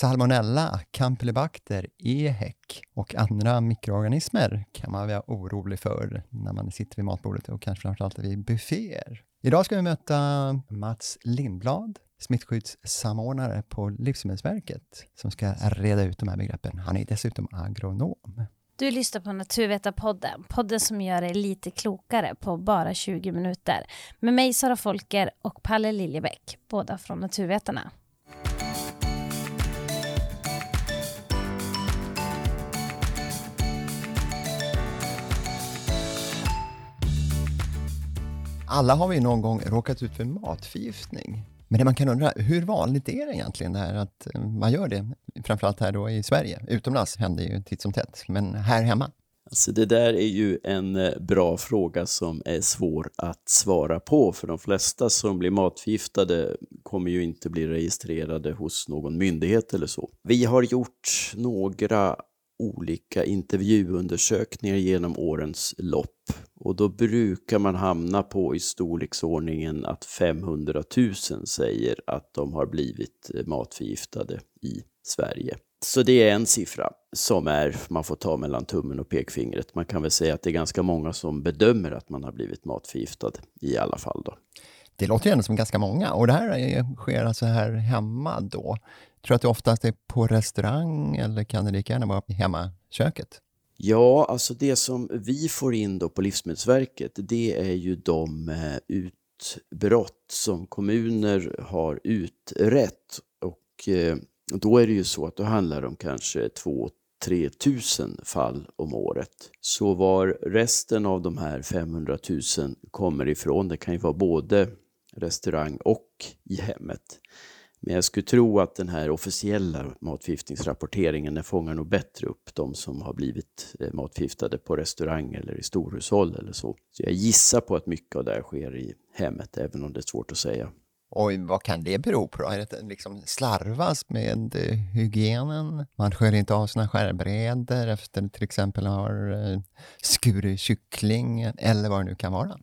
salmonella, campylobacter, EHEC och andra mikroorganismer kan man vara orolig för när man sitter vid matbordet och kanske framförallt vid bufféer. Idag ska vi möta Mats Lindblad, smittskyddssamordnare på Livsmedelsverket, som ska reda ut de här begreppen. Han är dessutom agronom. Du lyssnar på Naturvetarpodden, podden som gör dig lite klokare på bara 20 minuter. Med mig Sara Folker och Palle Liljebäck, båda från Naturvetarna. Alla har vi någon gång råkat ut för matförgiftning. Men det man kan undra, hur vanligt är det egentligen det här att eh, man gör det? Framförallt här då i Sverige. Utomlands händer ju titt som tätt, men här hemma? Alltså det där är ju en eh, bra fråga som är svår att svara på, för de flesta som blir matförgiftade kommer ju inte bli registrerade hos någon myndighet eller så. Vi har gjort några olika intervjuundersökningar genom årens lopp och då brukar man hamna på i storleksordningen att 500 000 säger att de har blivit eh, matförgiftade i Sverige. Så det är en siffra som är, man får ta mellan tummen och pekfingret. Man kan väl säga att det är ganska många som bedömer att man har blivit matförgiftad i alla fall. Då. Det låter ju ändå som ganska många och det här sker alltså här hemma då. Tror du att det oftast är på restaurang eller kan det lika gärna vara i hemmaköket? Ja, alltså det som vi får in då på Livsmedelsverket, det är ju de eh, utbrott som kommuner har utrett. Och eh, då är det ju så att då handlar det om kanske 2 3 fall om året. Så var resten av de här 500 000 kommer ifrån, det kan ju vara både restaurang och i hemmet. Men jag skulle tro att den här officiella matförgiftningsrapporteringen den fångar nog bättre upp de som har blivit eh, matförgiftade på restaurang eller i storhushåll eller så. Så jag gissar på att mycket av det här sker i hemmet, även om det är svårt att säga. Och vad kan det bero på då? Är det liksom slarvas med eh, hygienen? Man sköljer inte av sina skärbrädor efter till exempel har eh, skurit kyckling eller vad det nu kan vara?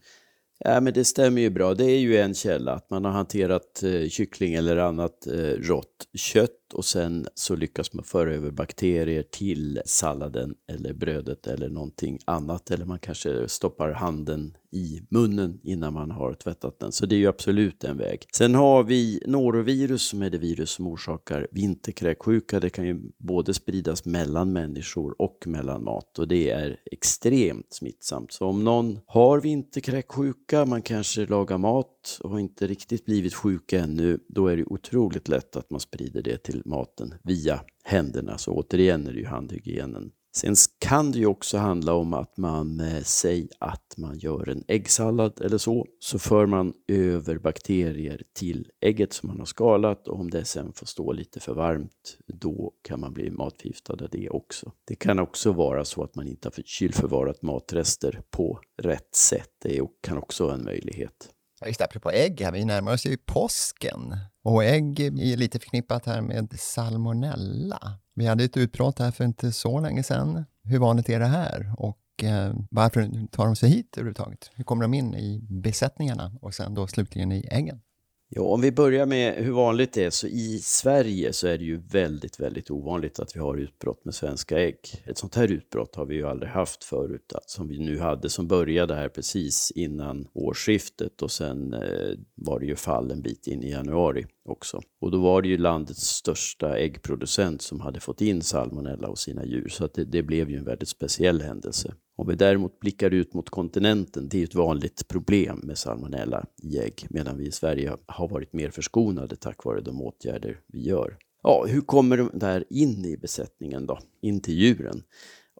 Ja, men det stämmer ju bra. Det är ju en källa, att man har hanterat eh, kyckling eller annat eh, rått kött och sen så lyckas man föra över bakterier till salladen eller brödet eller någonting annat. Eller man kanske stoppar handen i munnen innan man har tvättat den. Så det är ju absolut en väg. Sen har vi norovirus som är det virus som orsakar vinterkräksjuka. Det kan ju både spridas mellan människor och mellan mat och det är extremt smittsamt. Så om någon har vinterkräksjuka, man kanske lagar mat och har inte riktigt blivit sjuk ännu, då är det otroligt lätt att man sprider det till maten via händerna. Så återigen är det ju handhygienen Sen kan det ju också handla om att man, eh, säger att man gör en äggsallad eller så, så för man över bakterier till ägget som man har skalat och om det sen får stå lite för varmt, då kan man bli matförgiftad av det också. Det kan också vara så att man inte har kylförvarat matrester på rätt sätt. Det kan också vara en möjlighet. Just det, apropå ägg, här, vi närmar oss ju påsken och ägg är lite förknippat här med salmonella. Vi hade ett utbrott här för inte så länge sedan. Hur vanligt är det här och eh, varför tar de sig hit överhuvudtaget? Hur kommer de in i besättningarna och sen då slutligen i äggen? Ja, om vi börjar med hur vanligt det är, så i Sverige så är det ju väldigt, väldigt ovanligt att vi har utbrott med svenska ägg. Ett sånt här utbrott har vi ju aldrig haft förut, som vi nu hade, som började här precis innan årsskiftet och sen eh, var det ju fall en bit in i januari också. Och då var det ju landets största äggproducent som hade fått in salmonella hos sina djur, så att det, det blev ju en väldigt speciell händelse. Om vi däremot blickar ut mot kontinenten, det är ett vanligt problem med salmonella i ägg, medan vi i Sverige har varit mer förskonade tack vare de åtgärder vi gör. Ja, hur kommer de där in i besättningen då? In till djuren?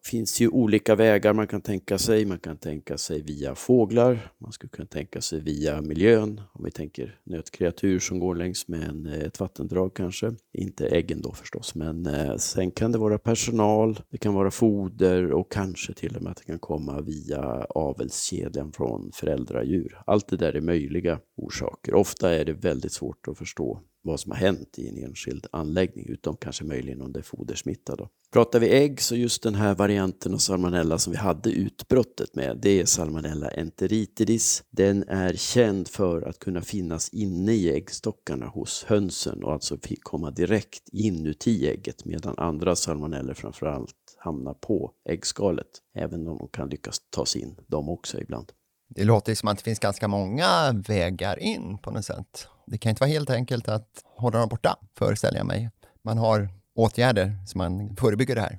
Det finns ju olika vägar man kan tänka sig. Man kan tänka sig via fåglar, man skulle kunna tänka sig via miljön, om vi tänker nötkreatur som går längs med en, eh, ett vattendrag kanske. Inte äggen då förstås, men eh, sen kan det vara personal, det kan vara foder och kanske till och med att det kan komma via avelskedjan från föräldradjur. Allt det där är möjliga orsaker. Ofta är det väldigt svårt att förstå vad som har hänt i en enskild anläggning, utom kanske möjligen om det är fodersmitta. Då. Pratar vi ägg så just den här varianten av salmonella som vi hade utbrottet med, det är salmonella enteritidis. Den är känd för att kunna finnas inne i äggstockarna hos hönsen och alltså komma direkt inuti ägget medan andra salmoneller framförallt hamnar på äggskalet, även om de kan lyckas ta sig in de också ibland. Det låter som att det finns ganska många vägar in på något sätt. Det kan inte vara helt enkelt att hålla dem borta, föreställer jag mig. Man har åtgärder som man förebygger det här.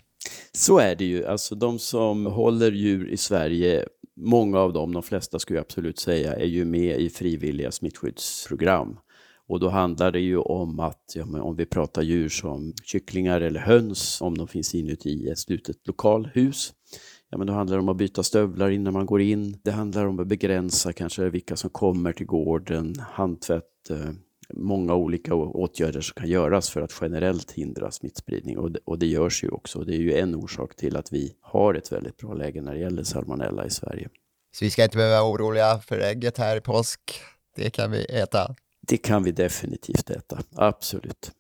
Så är det ju. Alltså de som håller djur i Sverige, många av dem, de flesta skulle jag absolut säga, är ju med i frivilliga smittskyddsprogram. Och då handlar det ju om att, ja, om vi pratar djur som kycklingar eller höns, om de finns inuti ett slutet lokalhus, ja, men då handlar det om att byta stövlar innan man går in. Det handlar om att begränsa kanske vilka som kommer till gården, handtvätt, eh, många olika åtgärder som kan göras för att generellt hindra smittspridning och det, och det görs ju också. Det är ju en orsak till att vi har ett väldigt bra läge när det gäller salmonella i Sverige. Så vi ska inte behöva vara oroliga för ägget här i påsk. Det kan vi äta. Det kan vi definitivt äta, absolut.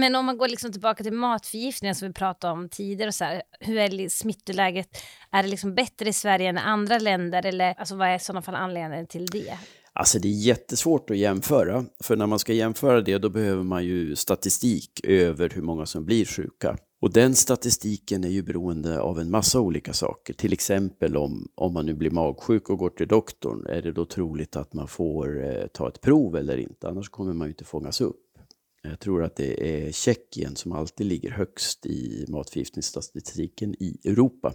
Men om man går liksom tillbaka till matförgiftningen som vi pratade om tidigare, och så här, hur är smittoläget? Är det liksom bättre i Sverige än i andra länder? Eller alltså, vad är i sådana fall anledningen till det? Alltså det är jättesvårt att jämföra, för när man ska jämföra det då behöver man ju statistik över hur många som blir sjuka. Och den statistiken är ju beroende av en massa olika saker. Till exempel om, om man nu blir magsjuk och går till doktorn, är det då troligt att man får eh, ta ett prov eller inte? Annars kommer man ju inte fångas upp. Jag tror att det är Tjeckien som alltid ligger högst i matförgiftningsstatistiken i Europa.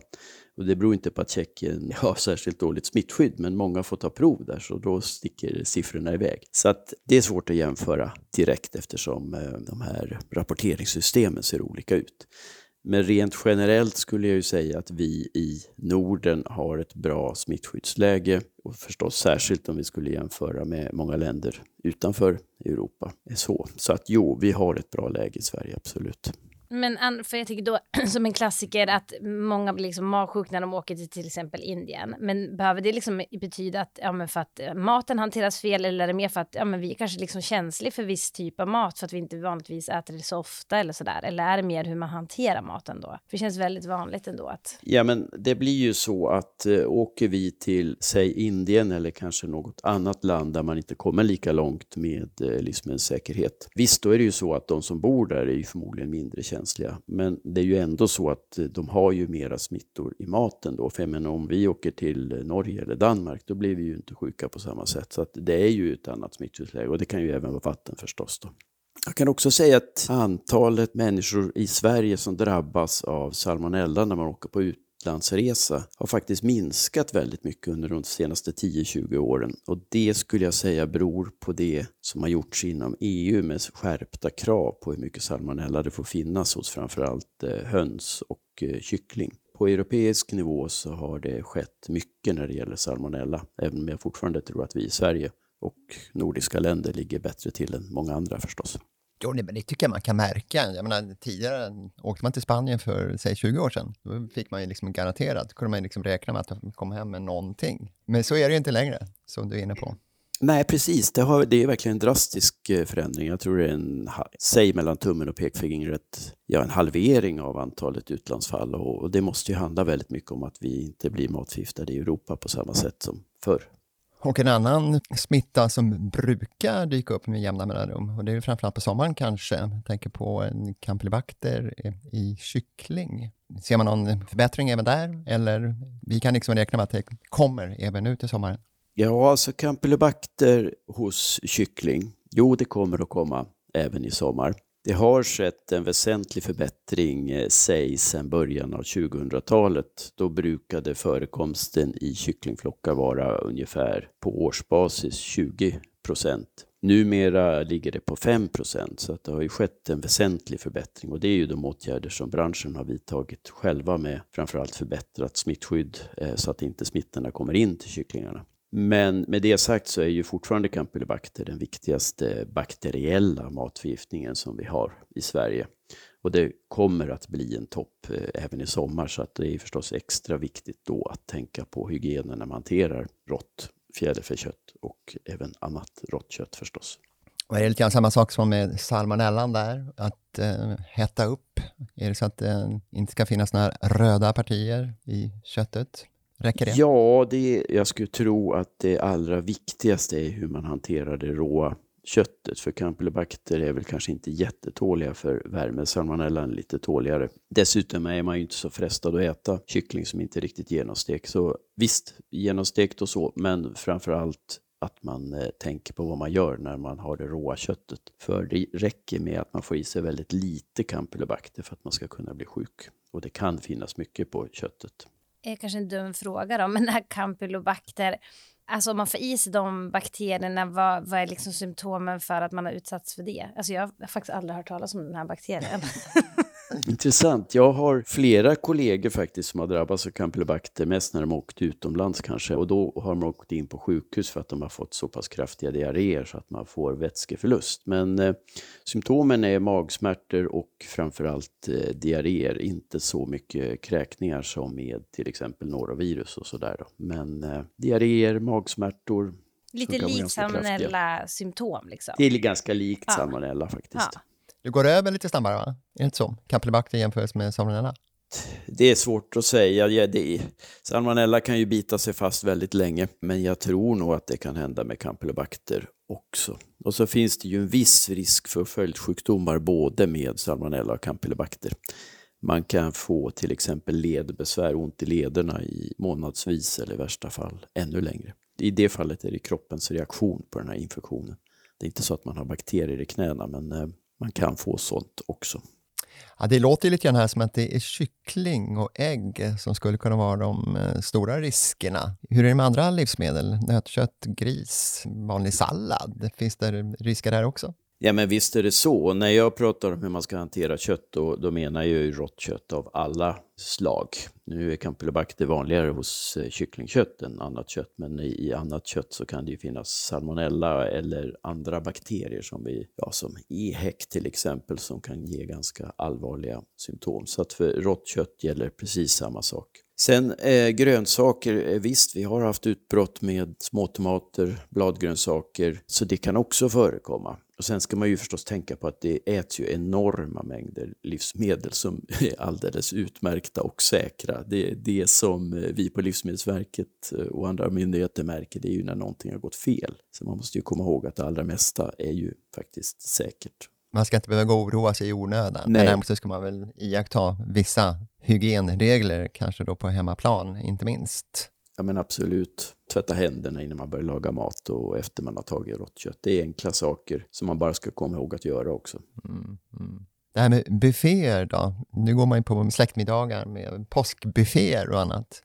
Och det beror inte på att Tjeckien har särskilt dåligt smittskydd, men många får ta prov där, så då sticker siffrorna iväg. Så att det är svårt att jämföra direkt eftersom eh, de här rapporteringssystemen ser olika ut. Men rent generellt skulle jag ju säga att vi i Norden har ett bra smittskyddsläge och förstås särskilt om vi skulle jämföra med många länder utanför Europa. Så, så att jo, vi har ett bra läge i Sverige, absolut. Men för jag tycker då som en klassiker att många blir liksom magsjuka när de åker till till exempel Indien. Men behöver det liksom betyda att, ja, men för att eh, maten hanteras fel eller är det mer för att ja, men vi är kanske liksom känslig för viss typ av mat för att vi inte vanligtvis äter det så ofta eller sådär? Eller är det mer hur man hanterar maten då? För det känns väldigt vanligt ändå att... Ja, men det blir ju så att äh, åker vi till, säg Indien eller kanske något annat land där man inte kommer lika långt med äh, livsmedelssäkerhet. Visst, då är det ju så att de som bor där är ju förmodligen mindre känsliga känsliga. Men det är ju ändå så att de har ju mera smittor i maten då. För jag menar, om vi åker till Norge eller Danmark, då blir vi ju inte sjuka på samma sätt. Så att det är ju ett annat smittskyddsläge och det kan ju även vara vatten förstås. Då. Jag kan också säga att antalet människor i Sverige som drabbas av salmonella när man åker på ut utlandsresa har faktiskt minskat väldigt mycket under de senaste 10-20 åren. Och det skulle jag säga beror på det som har gjorts inom EU med skärpta krav på hur mycket salmonella det får finnas hos framförallt eh, höns och eh, kyckling. På europeisk nivå så har det skett mycket när det gäller salmonella, även om jag fortfarande tror att vi i Sverige och nordiska länder ligger bättre till än många andra förstås. Jo, men det tycker jag man kan märka. Jag menar, tidigare åkte man till Spanien för, säg 20 år sedan, då fick man ju liksom garanterat, kunde man liksom räkna med att komma hem med någonting. Men så är det ju inte längre, som du är inne på. Nej, precis. Det, har, det är verkligen en drastisk eh, förändring. Jag tror det är en, säg mellan tummen och pekfingret, ja, en halvering av antalet utlandsfall. Och, och det måste ju handla väldigt mycket om att vi inte blir matförgiftade i Europa på samma sätt som förr. Och en annan smitta som brukar dyka upp med jämna mellanrum, och det är framförallt på sommaren kanske, jag tänker på en campylobacter i kyckling. Ser man någon förbättring även där? Eller vi kan liksom räkna med att det kommer även ut i sommaren? Ja, alltså campylobacter hos kyckling, jo det kommer att komma även i sommar. Det har skett en väsentlig förbättring, sägs, säg sedan början av 2000-talet. Då brukade förekomsten i kycklingflockar vara ungefär på årsbasis 20 procent. Numera ligger det på 5 procent, så att det har ju skett en väsentlig förbättring och det är ju de åtgärder som branschen har vidtagit själva med framförallt förbättrat smittskydd eh, så att inte smittorna kommer in till kycklingarna. Men med det sagt så är ju fortfarande campylobacter den viktigaste bakteriella matförgiftningen som vi har i Sverige. Och det kommer att bli en topp eh, även i sommar så att det är förstås extra viktigt då att tänka på hygienen när man hanterar rått fjäderfäkött och även annat rått kött förstås. Och är det lite grann samma sak som med salmonellan där, att eh, hetta upp? Är det så att det eh, inte ska finnas några röda partier i köttet? Räcker det? Ja, det, jag skulle tro att det allra viktigaste är hur man hanterar det råa köttet. För campylobacter är väl kanske inte jättetåliga för värme. salmonella är lite tåligare. Dessutom är man ju inte så frestad att äta kyckling som inte är riktigt genomstekt. Så visst, genomstekt och så, men framför allt att man eh, tänker på vad man gör när man har det råa köttet. För det räcker med att man får i sig väldigt lite campylobacter för att man ska kunna bli sjuk. Och det kan finnas mycket på köttet. Är kanske en dum fråga då, men när campylobacter, alltså om man får i sig de bakterierna, vad, vad är liksom symptomen för att man har utsatts för det? Alltså jag har faktiskt aldrig hört talas om den här bakterien. Intressant. Jag har flera kollegor faktiskt som har drabbats av campylobacter, mest när de har åkt utomlands kanske. Och då har de åkt in på sjukhus för att de har fått så pass kraftiga diarréer så att man får vätskeförlust. Men eh, symptomen är magsmärtor och framförallt eh, diarréer, inte så mycket kräkningar som med till exempel norovirus och sådär. Men eh, diarréer, magsmärtor. Lite likt salmonella symptom liksom. Det är ganska likt ja. salmonella faktiskt. Ja. Det går över lite snabbare, va? Är det inte så? Campylobacter jämfört med salmonella? Det är svårt att säga. Ja, det är, salmonella kan ju bita sig fast väldigt länge, men jag tror nog att det kan hända med campylobacter också. Och så finns det ju en viss risk för följdsjukdomar både med salmonella och campylobacter. Man kan få till exempel ledbesvär, ont i lederna i månadsvis eller i värsta fall ännu längre. I det fallet är det kroppens reaktion på den här infektionen. Det är inte så att man har bakterier i knäna, men eh, man kan få sånt också. Ja, det låter lite grann här som att det är kyckling och ägg som skulle kunna vara de eh, stora riskerna. Hur är det med andra livsmedel? Nötkött, gris, vanlig sallad? Finns det risker där också? Ja men visst är det så. När jag pratar om hur man ska hantera kött då, då menar jag ju rått kött av alla slag. Nu är campylobacter vanligare hos eh, kycklingkött än annat kött men i, i, annat kött så kan det ju finnas salmonella eller andra bakterier som, vi, ja, som EHEC till exempel som kan ge ganska allvarliga symptom. Så att för rått kött gäller precis samma sak. Sen eh, grönsaker, eh, visst vi har haft utbrott med småtomater, bladgrönsaker, så det kan också förekomma. Och sen ska man ju förstås tänka på att det äts ju enorma mängder livsmedel som är alldeles utmärkta och säkra. Det, det som eh, vi på Livsmedelsverket eh, och andra myndigheter märker det är ju när någonting har gått fel. Så man måste ju komma ihåg att det allra mesta är ju faktiskt säkert. Man ska inte behöva gå och oroa sig i onödan, Nej. men däremot ska man väl iaktta vissa hygienregler, kanske då på hemmaplan, inte minst. Ja men absolut. Tvätta händerna innan man börjar laga mat och efter man har tagit rått kött. Det är enkla saker som man bara ska komma ihåg att göra också. Mm, mm. Det här med bufféer då? Nu går man ju på släktmiddagar med påskbufféer och annat.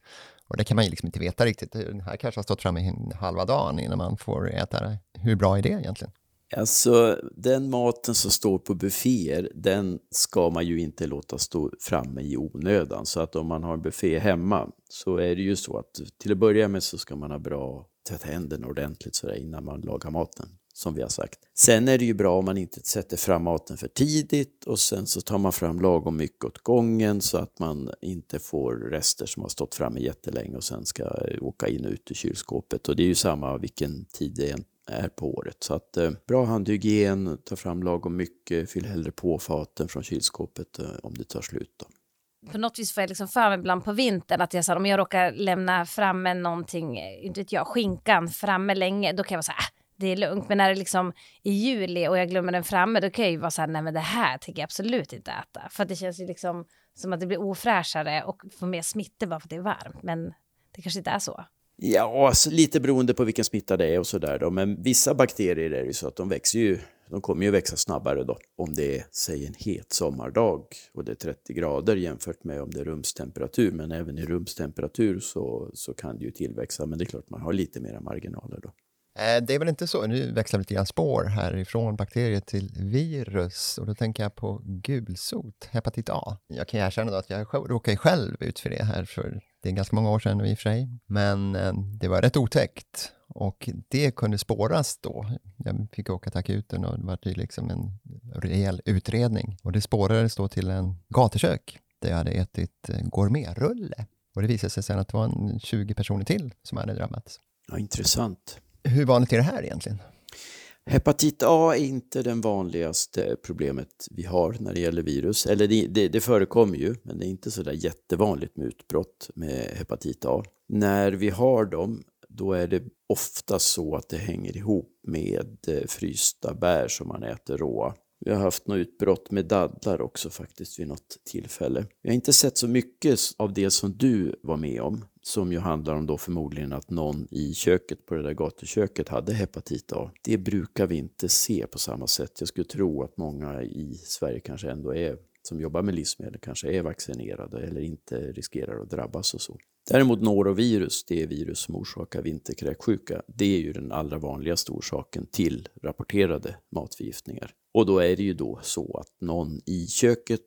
Och det kan man ju liksom inte veta riktigt. Det här kanske har stått framme i halva dagen innan man får äta det. Hur bra är det egentligen? Alltså, den maten som står på bufféer, den ska man ju inte låta stå framme i onödan. Så att om man har en buffé hemma så är det ju så att till att börja med så ska man ha bra tvätta händerna ordentligt sådär innan man lagar maten, som vi har sagt. Sen är det ju bra om man inte sätter fram maten för tidigt och sen så tar man fram lagom mycket åt gången så att man inte får rester som har stått framme jättelänge och sen ska åka in och ut ur kylskåpet. Och det är ju samma vilken tid det är är på året. Så att eh, bra handhygien, ta fram lagom mycket, fyll hellre på faten från kylskåpet eh, om det tar slut. Då. På något vis får jag liksom för mig ibland på vintern att jag sa om jag råkar lämna framme någonting, eh, inte vet jag, skinkan framme länge, då kan jag vara så här, äh, det är lugnt. Men när det är liksom i juli och jag glömmer den framme, då kan jag ju vara så här, nej men det här tänker jag absolut inte äta. För att det känns ju liksom som att det blir ofräschare och får mer smitta bara för att det är varmt. Men det kanske inte är så. Ja, lite beroende på vilken smitta det är och sådär då. Men vissa bakterier är ju så att de växer ju, de kommer ju växa snabbare då. Om det är, säg en het sommardag och det är 30 grader jämfört med om det är rumstemperatur. Men även i rumstemperatur så, så kan det ju tillväxa. Men det är klart man har lite mera marginaler då. Eh, det är väl inte så, nu växlar vi lite grann spår härifrån bakterier till virus och då tänker jag på gulsot, hepatit A. Jag kan erkänna då att jag råkade själv ut för det här för det är ganska många år sedan i och för sig, men eh, det var rätt otäckt och det kunde spåras då. Jag fick åka till akuten och det var liksom en rejäl utredning och det spårades då till en gatukök där jag hade ätit eh, gourmetrulle och det visade sig sen att det var en 20 personer till som hade drabbats. Ja, intressant. Hur vanligt är det här egentligen? Hepatit A är inte det vanligaste problemet vi har när det gäller virus. Eller det, det, det förekommer ju, men det är inte så där jättevanligt med utbrott med hepatit A. När vi har dem, då är det ofta så att det hänger ihop med eh, frysta bär som man äter råa. Vi har haft något utbrott med dadlar också faktiskt vid något tillfälle. Jag har inte sett så mycket av det som du var med om, som ju handlar om då förmodligen att någon i köket på det där gatuköket hade hepatit A. Det brukar vi inte se på samma sätt. Jag skulle tro att många i Sverige kanske ändå är som jobbar med livsmedel kanske är vaccinerade eller inte riskerar att drabbas och så. Däremot norovirus, det är virus som orsakar vinterkräksjuka, det är ju den allra vanligaste orsaken till rapporterade matförgiftningar. Och då är det ju då så att någon i köket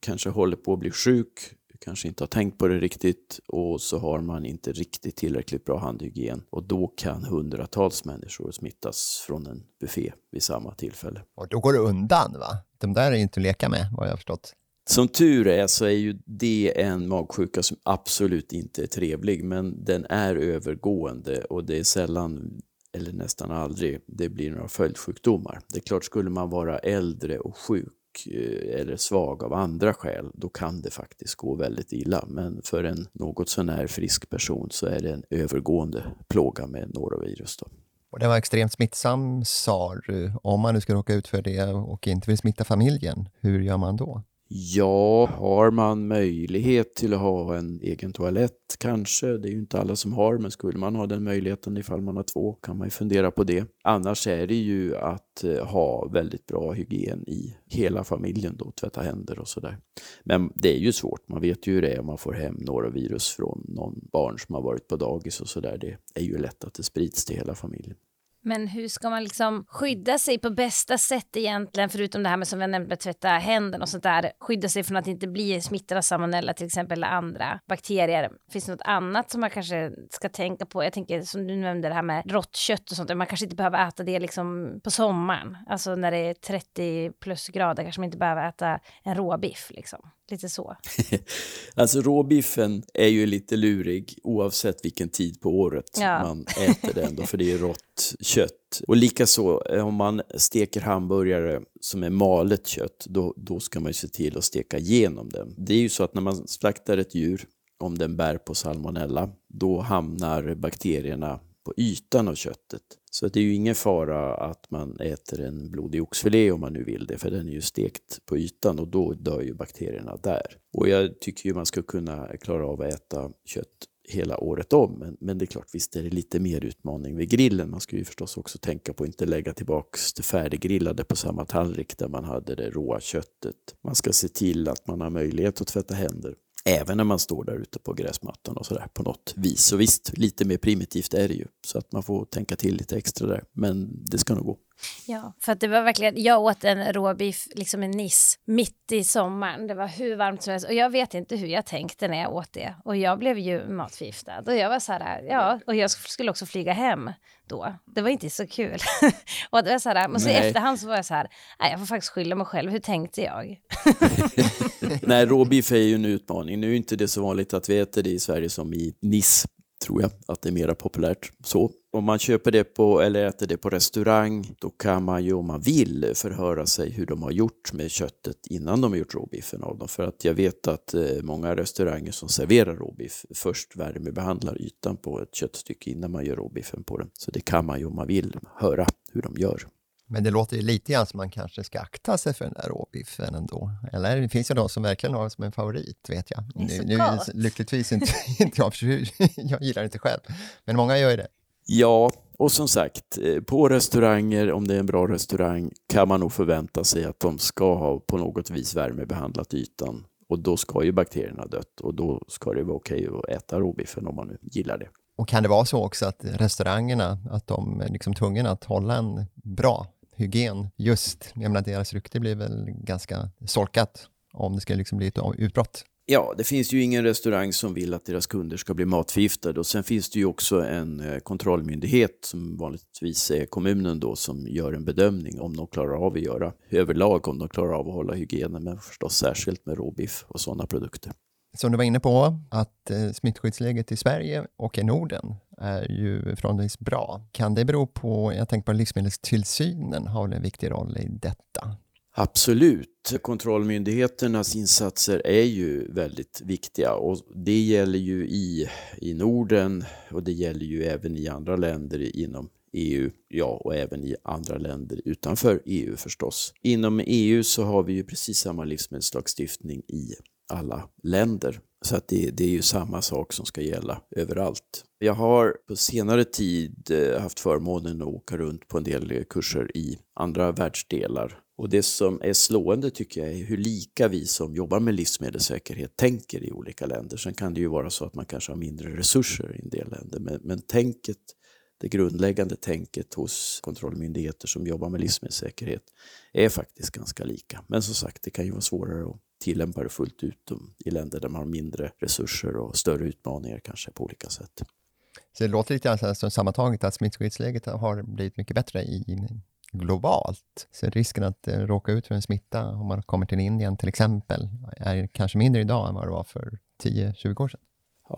kanske håller på att bli sjuk, kanske inte har tänkt på det riktigt och så har man inte riktigt tillräckligt bra handhygien och då kan hundratals människor smittas från en buffé vid samma tillfälle. Och då går det undan va? De där är inte att leka med vad jag har förstått. Som tur är så är ju det en magsjuka som absolut inte är trevlig, men den är övergående och det är sällan eller nästan aldrig det blir några följdsjukdomar. Det är klart, skulle man vara äldre och sjuk Eh, eller svag av andra skäl, då kan det faktiskt gå väldigt illa. Men för en något sånär frisk person så är det en övergående plåga med norovirus. Då. Och den var extremt smittsam sa du. Om man nu ska råka ut för det och inte vill smitta familjen, hur gör man då? Ja, har man möjlighet till att ha en egen toalett kanske, det är ju inte alla som har, men skulle man ha den möjligheten ifall man har två kan man ju fundera på det. Annars är det ju att eh, ha väldigt bra hygien i hela familjen då, tvätta händer och sådär. Men det är ju svårt, man vet ju hur det är om man får hem några virus från någon barn som har varit på dagis och sådär. Det är ju lätt att det sprids till hela familjen. Men hur ska man liksom skydda sig på bästa sätt egentligen, förutom det här med som vi med tvätta händerna och sånt där, skydda sig från att inte bli smittad av salmonella till exempel eller andra bakterier. Finns det något annat som man kanske ska tänka på? Jag tänker som du nämnde det här med rått kött och sånt, man kanske inte behöver äta det liksom på sommaren, alltså när det är 30 plus grader kanske man inte behöver äta en råbiff liksom. Lite så. alltså råbiffen är ju lite lurig oavsett vilken tid på året ja. man äter den då, för det är rått kött. Och likaså eh, om man steker hamburgare som är malet kött, då, då ska man ju se till att steka igenom den. Det är ju så att när man slaktar ett djur, om den bär på salmonella, då hamnar bakterierna på ytan av köttet. Så det är ju ingen fara att man äter en blodig oxfilé om man nu vill det, för den är ju stekt på ytan och då dör ju bakterierna där. Och jag tycker ju man ska kunna klara av att äta kött hela året om. Men, men det är klart, visst är det lite mer utmaning vid grillen. Man ska ju förstås också tänka på att inte lägga tillbaks det färdiggrillade på samma tallrik där man hade det råa köttet. Man ska se till att man har möjlighet att tvätta händer Även när man står där ute på gräsmattan och sådär på något vis. Så visst, lite mer primitivt är det ju. Så att man får tänka till lite extra där. Men det ska nog gå. Ja, för att det var verkligen, jag åt en råbiff, liksom en niss, mitt i sommaren. Det var hur varmt som helst och jag vet inte hur jag tänkte när jag åt det. Och jag blev ju matförgiftad och jag var så här, ja, och jag skulle också flyga hem då. Det var inte så kul. och det var så här, men så i efterhand så var jag så här, nej, jag får faktiskt skylla mig själv, hur tänkte jag? nej, råbiff är ju en utmaning. Nu är inte det så vanligt att vi äter det i Sverige som i Nice tror jag att det är mera populärt så. Om man köper det på eller äter det på restaurang, då kan man ju om man vill förhöra sig hur de har gjort med köttet innan de har gjort råbiffen av dem. För att jag vet att eh, många restauranger som serverar råbiff först värmebehandlar ytan på ett köttstycke innan man gör råbiffen på den. Så det kan man ju om man vill höra hur de gör. Men det låter ju lite grann som man kanske ska akta sig för den där råbiffen ändå. Eller det finns ju de som verkligen har det som en favorit, vet jag. Nu, nu lyckligtvis inte, inte jag, för jag gillar det inte själv. Men många gör ju det. Ja, och som sagt, eh, på restauranger, om det är en bra restaurang, kan man nog förvänta sig att de ska ha på något vis värmebehandlat ytan. Och då ska ju bakterierna dött och då ska det vara okej att äta råbiffen om man nu gillar det. Och kan det vara så också att restaurangerna, att de är liksom tvungna att hålla en bra hygien just, jag menar deras rykte blir väl ganska solkat om det ska liksom bli ett utbrott. Ja, det finns ju ingen restaurang som vill att deras kunder ska bli matförgiftade och sen finns det ju också en eh, kontrollmyndighet som vanligtvis är kommunen då som gör en bedömning om de klarar av att göra överlag om de klarar av att hålla hygienen men förstås särskilt med råbiff och sådana produkter. Som du var inne på, att eh, smittskyddsläget i Sverige och i Norden är ju förhållandevis bra. Kan det bero på, jag tänker på livsmedelstillsynen har väl en viktig roll i detta? Absolut. Kontrollmyndigheternas insatser är ju väldigt viktiga och det gäller ju i, i Norden och det gäller ju även i andra länder inom EU, ja, och även i andra länder utanför EU förstås. Inom EU så har vi ju precis samma livsmedelslagstiftning i alla länder. Så att det, det, är ju samma sak som ska gälla överallt. Jag har på senare tid eh, haft förmånen att åka runt på en del kurser i andra världsdelar. Och det som är slående tycker jag är hur lika vi som jobbar med livsmedelssäkerhet tänker i olika länder. Sen kan det ju vara så att man kanske har mindre resurser i en del länder, men, men tänket det grundläggande tänket hos kontrollmyndigheter som jobbar med livsmedelssäkerhet är faktiskt ganska lika. Men som sagt, det kan ju vara svårare att tillämpa det fullt ut i länder där man har mindre resurser och större utmaningar kanske på olika sätt. Så det låter lite grann som sammantaget att smittskyddsläget har blivit mycket bättre i globalt. Så risken att eh, råka ut för en smitta om man kommer till Indien till exempel är kanske mindre idag än vad det var för 10-20 år sedan.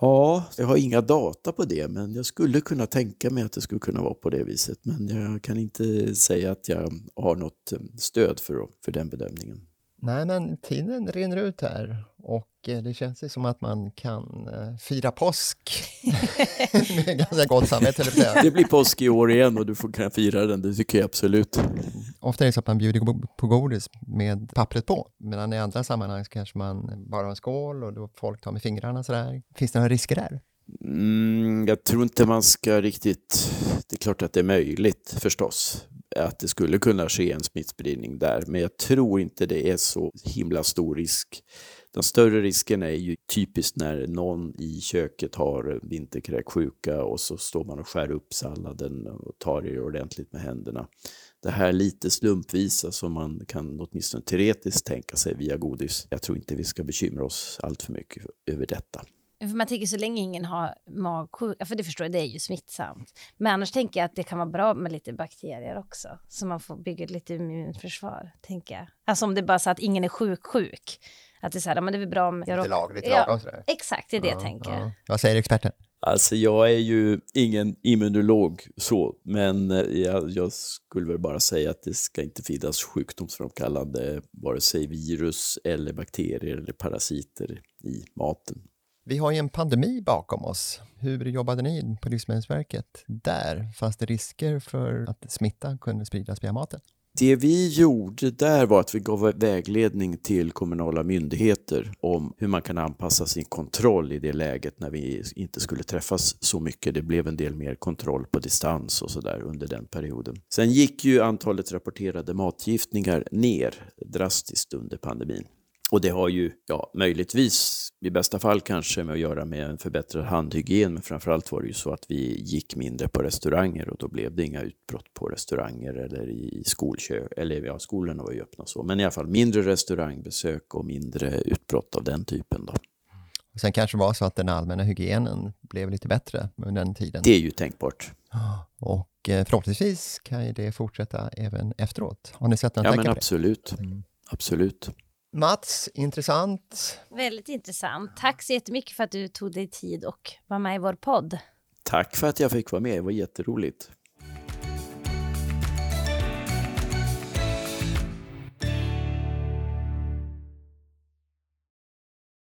Ja, jag har inga data på det, men jag skulle kunna tänka mig att det skulle kunna vara på det viset. Men jag kan inte säga att jag har något eh, stöd för, för den bedömningen. Nej, men tiden rinner ut här och det känns som att man kan uh, fira påsk med ganska gott samvete. Det blir påsk i år igen och du får kunna fira den, det tycker jag absolut. Ofta är det så att man bjuder på godis med pappret på, medan i andra sammanhang så kanske man bara har en skål och då folk tar med fingrarna sådär. Finns det några risker där? Mm, jag tror inte man ska riktigt... Det är klart att det är möjligt förstås att det skulle kunna ske en smittspridning där, men jag tror inte det är så himla stor risk. Den större risken är ju typiskt när någon i köket har vinterkräksjuka och så står man och skär upp salladen och tar det ordentligt med händerna. Det här lite slumpvisa alltså som man kan åtminstone teoretiskt tänka sig via godis. Jag tror inte vi ska bekymra oss allt för mycket över detta. För man tänker så länge ingen har magsjuka, för det förstår jag, det är ju smittsamt. Men annars tänker jag att det kan vara bra med lite bakterier också, så man får bygga lite immunförsvar, tänker jag. Alltså om det är bara så att ingen är sjuk-sjuk. Att det är så här, men det är väl bra om... Lite lag, lite lagom sådär. Exakt, det är det ja, jag tänker. Ja. Vad säger experten? Alltså jag är ju ingen immunolog så, men eh, jag, jag, skulle väl bara säga att det ska inte finnas sjukdomsframkallande vare sig virus eller bakterier eller parasiter i maten. Vi har ju en pandemi bakom oss. Hur jobbade ni på Livsmedelsverket där? Fanns det risker för att smitta kunde spridas via maten? Det vi gjorde där var att vi gav vägledning till kommunala myndigheter om hur man kan anpassa sin kontroll i det läget när vi inte skulle träffas så mycket. Det blev en del mer kontroll på distans och sådär under den perioden. Sen gick ju antalet rapporterade matgiftningar ner drastiskt under pandemin. Och det har ju, ja, möjligtvis i bästa fall kanske med att göra med en förbättrad handhygien, men framförallt var det ju så att vi gick mindre på restauranger och då blev det inga utbrott på restauranger eller i skolkök, eller ja, skolorna var ju öppna så, men i alla fall mindre restaurangbesök och mindre utbrott av den typen då. Och sen kanske var så att den allmänna hygienen blev lite bättre under den tiden. Det är ju tänkbart. Och eh, förhoppningsvis kan ju det fortsätta även efteråt. Har ni sett några ja, men absolut. Mm. Absolut. Mats, intressant. Väldigt intressant. Tack så jättemycket för att du tog dig tid och var med i vår podd. Tack för att jag fick vara med, det var jätteroligt.